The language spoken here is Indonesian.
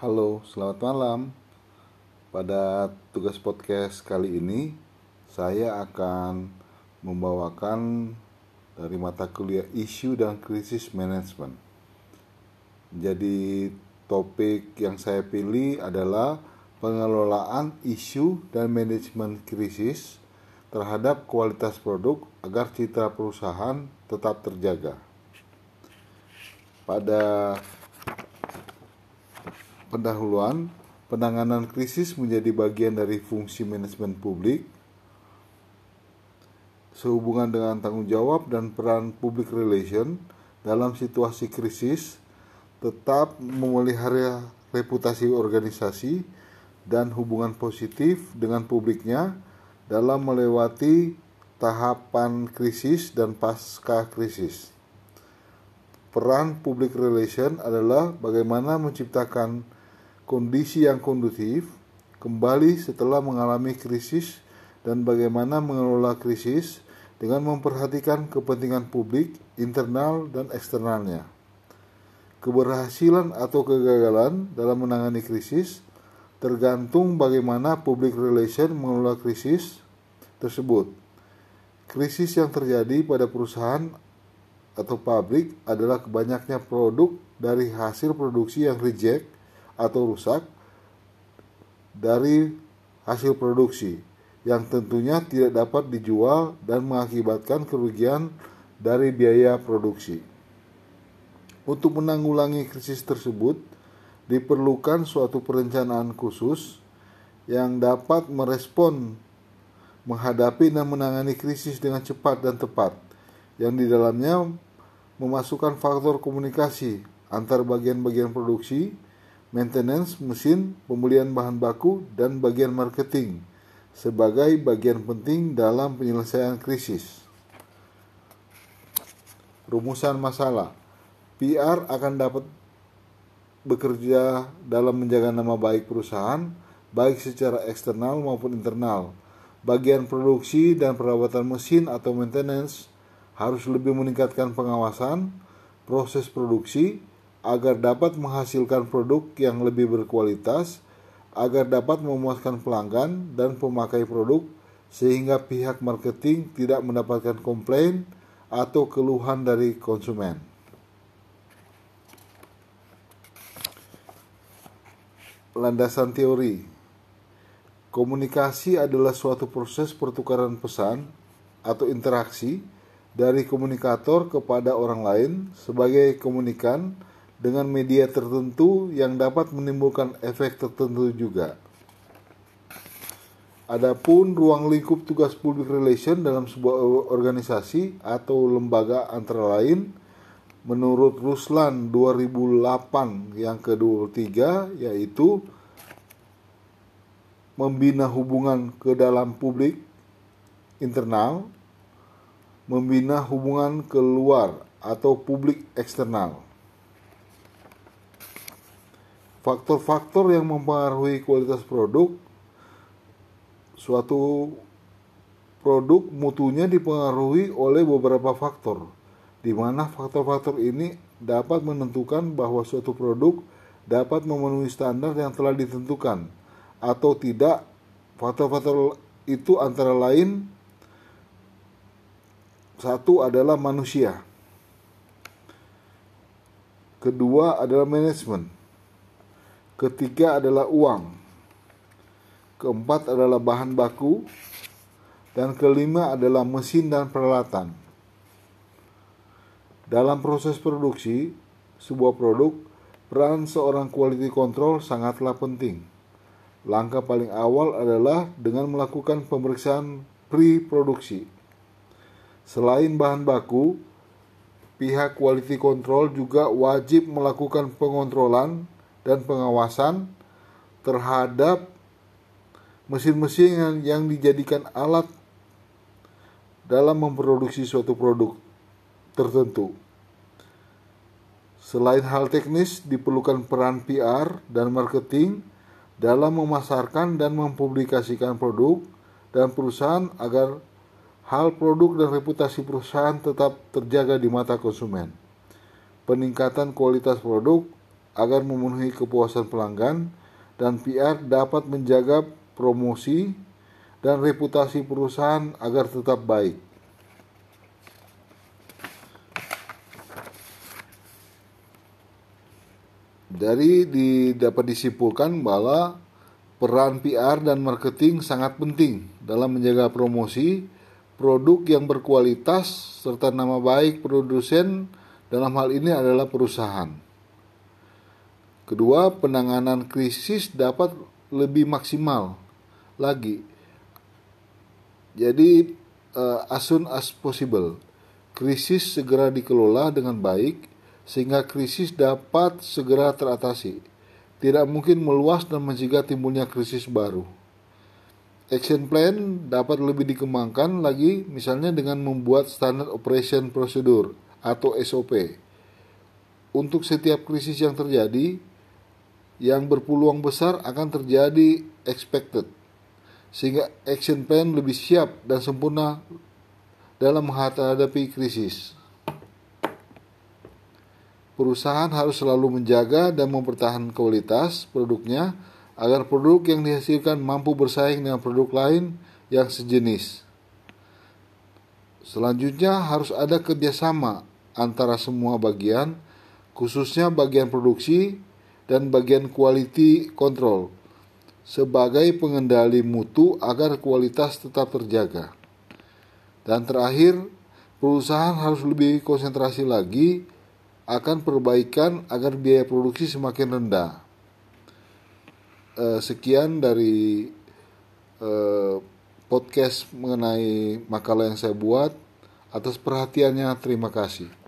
Halo, selamat malam. Pada tugas podcast kali ini, saya akan membawakan dari mata kuliah isu dan krisis manajemen. Jadi, topik yang saya pilih adalah pengelolaan isu dan manajemen krisis terhadap kualitas produk agar citra perusahaan tetap terjaga. Pada pendahuluan, penanganan krisis menjadi bagian dari fungsi manajemen publik sehubungan dengan tanggung jawab dan peran public relation dalam situasi krisis tetap memelihara reputasi organisasi dan hubungan positif dengan publiknya dalam melewati tahapan krisis dan pasca krisis. Peran public relation adalah bagaimana menciptakan kondisi yang kondusif kembali setelah mengalami krisis dan bagaimana mengelola krisis dengan memperhatikan kepentingan publik, internal, dan eksternalnya. Keberhasilan atau kegagalan dalam menangani krisis tergantung bagaimana public relation mengelola krisis tersebut. Krisis yang terjadi pada perusahaan atau pabrik adalah kebanyaknya produk dari hasil produksi yang reject atau rusak dari hasil produksi yang tentunya tidak dapat dijual dan mengakibatkan kerugian dari biaya produksi. Untuk menanggulangi krisis tersebut, diperlukan suatu perencanaan khusus yang dapat merespon menghadapi dan menangani krisis dengan cepat dan tepat, yang di dalamnya memasukkan faktor komunikasi antar bagian-bagian produksi, maintenance mesin, pembelian bahan baku, dan bagian marketing sebagai bagian penting dalam penyelesaian krisis. Rumusan masalah PR akan dapat bekerja dalam menjaga nama baik perusahaan, baik secara eksternal maupun internal. Bagian produksi dan perawatan mesin atau maintenance harus lebih meningkatkan pengawasan proses produksi, agar dapat menghasilkan produk yang lebih berkualitas, agar dapat memuaskan pelanggan dan pemakai produk, sehingga pihak marketing tidak mendapatkan komplain atau keluhan dari konsumen. Landasan teori Komunikasi adalah suatu proses pertukaran pesan atau interaksi dari komunikator kepada orang lain sebagai komunikan dengan media tertentu yang dapat menimbulkan efek tertentu juga. Adapun ruang lingkup tugas public relation dalam sebuah organisasi atau lembaga antara lain menurut Ruslan 2008 yang ke-23 yaitu membina hubungan ke dalam publik internal, membina hubungan keluar atau publik eksternal. Faktor-faktor yang mempengaruhi kualitas produk suatu produk mutunya dipengaruhi oleh beberapa faktor di mana faktor-faktor ini dapat menentukan bahwa suatu produk dapat memenuhi standar yang telah ditentukan atau tidak. Faktor-faktor itu antara lain satu adalah manusia kedua adalah manajemen Ketiga adalah uang. Keempat adalah bahan baku. Dan kelima adalah mesin dan peralatan. Dalam proses produksi sebuah produk, peran seorang quality control sangatlah penting. Langkah paling awal adalah dengan melakukan pemeriksaan pre-produksi. Selain bahan baku, pihak quality control juga wajib melakukan pengontrolan dan pengawasan terhadap mesin-mesin yang, dijadikan alat dalam memproduksi suatu produk tertentu. Selain hal teknis, diperlukan peran PR dan marketing dalam memasarkan dan mempublikasikan produk dan perusahaan agar hal produk dan reputasi perusahaan tetap terjaga di mata konsumen. Peningkatan kualitas produk agar memenuhi kepuasan pelanggan dan PR dapat menjaga promosi dan reputasi perusahaan agar tetap baik. Dari di, dapat disimpulkan bahwa peran PR dan marketing sangat penting dalam menjaga promosi produk yang berkualitas serta nama baik produsen dalam hal ini adalah perusahaan. Kedua, penanganan krisis dapat lebih maksimal lagi. Jadi uh, as soon as possible, krisis segera dikelola dengan baik sehingga krisis dapat segera teratasi. Tidak mungkin meluas dan mencegah timbulnya krisis baru. Action plan dapat lebih dikembangkan lagi misalnya dengan membuat standard operation procedure atau SOP. Untuk setiap krisis yang terjadi, yang berpeluang besar akan terjadi expected. Sehingga action plan lebih siap dan sempurna dalam menghadapi krisis perusahaan harus selalu menjaga dan mempertahankan kualitas produknya agar produk yang dihasilkan mampu bersaing dengan produk lain yang sejenis. Selanjutnya harus ada kerjasama antara semua bagian, khususnya bagian produksi dan bagian quality control, sebagai pengendali mutu agar kualitas tetap terjaga. Dan terakhir, perusahaan harus lebih konsentrasi lagi akan perbaikan agar biaya produksi semakin rendah. Eh, sekian dari eh, podcast mengenai makalah yang saya buat. Atas perhatiannya, terima kasih.